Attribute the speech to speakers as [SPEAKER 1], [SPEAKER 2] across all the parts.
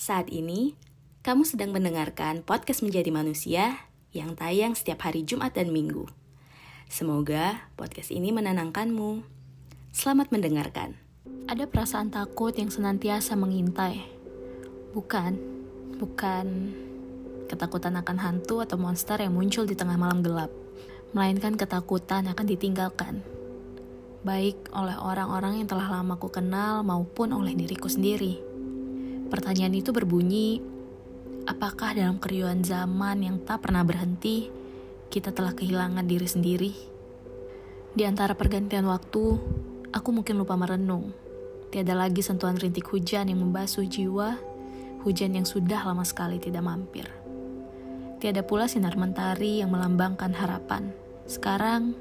[SPEAKER 1] Saat ini, kamu sedang mendengarkan podcast Menjadi Manusia yang tayang setiap hari Jumat dan Minggu. Semoga podcast ini menenangkanmu. Selamat mendengarkan.
[SPEAKER 2] Ada perasaan takut yang senantiasa mengintai. Bukan, bukan ketakutan akan hantu atau monster yang muncul di tengah malam gelap, melainkan ketakutan akan ditinggalkan. Baik oleh orang-orang yang telah lama ku kenal maupun oleh diriku sendiri. Pertanyaan itu berbunyi, apakah dalam keriuhan zaman yang tak pernah berhenti, kita telah kehilangan diri sendiri? Di antara pergantian waktu, aku mungkin lupa merenung. Tiada lagi sentuhan rintik hujan yang membasuh jiwa, hujan yang sudah lama sekali tidak mampir. Tiada pula sinar mentari yang melambangkan harapan. Sekarang,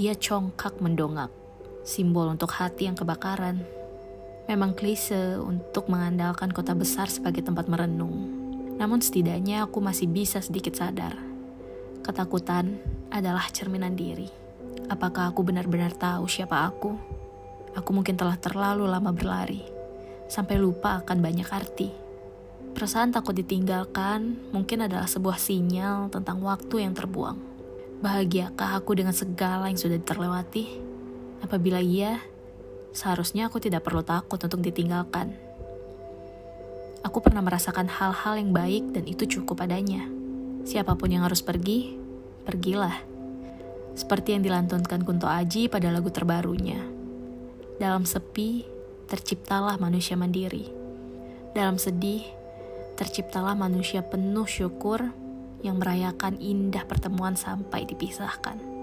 [SPEAKER 2] ia congkak mendongak, simbol untuk hati yang kebakaran. Memang klise untuk mengandalkan kota besar sebagai tempat merenung. Namun setidaknya aku masih bisa sedikit sadar. Ketakutan adalah cerminan diri. Apakah aku benar-benar tahu siapa aku? Aku mungkin telah terlalu lama berlari, sampai lupa akan banyak arti. Perasaan takut ditinggalkan mungkin adalah sebuah sinyal tentang waktu yang terbuang. Bahagiakah aku dengan segala yang sudah terlewati? Apabila iya, seharusnya aku tidak perlu takut untuk ditinggalkan. Aku pernah merasakan hal-hal yang baik dan itu cukup adanya. Siapa pun yang harus pergi, pergilah. Seperti yang dilantunkan Kunto Aji pada lagu terbarunya. Dalam sepi, terciptalah manusia mandiri. Dalam sedih, terciptalah manusia penuh syukur yang merayakan indah pertemuan sampai dipisahkan.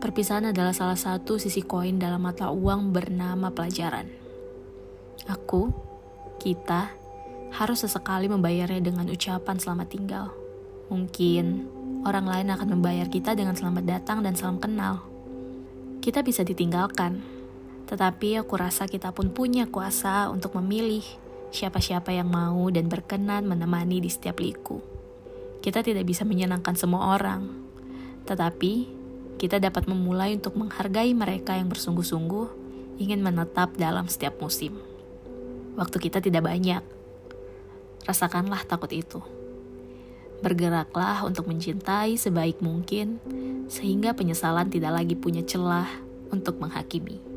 [SPEAKER 2] Perpisahan adalah salah satu sisi koin dalam mata uang bernama pelajaran. Aku, kita, harus sesekali membayarnya dengan ucapan selamat tinggal. Mungkin orang lain akan membayar kita dengan selamat datang dan salam kenal. Kita bisa ditinggalkan, tetapi aku rasa kita pun punya kuasa untuk memilih siapa-siapa yang mau dan berkenan menemani di setiap liku. Kita tidak bisa menyenangkan semua orang, tetapi kita dapat memulai untuk menghargai mereka yang bersungguh-sungguh ingin menetap dalam setiap musim. Waktu kita tidak banyak, rasakanlah takut itu. Bergeraklah untuk mencintai sebaik mungkin, sehingga penyesalan tidak lagi punya celah untuk menghakimi.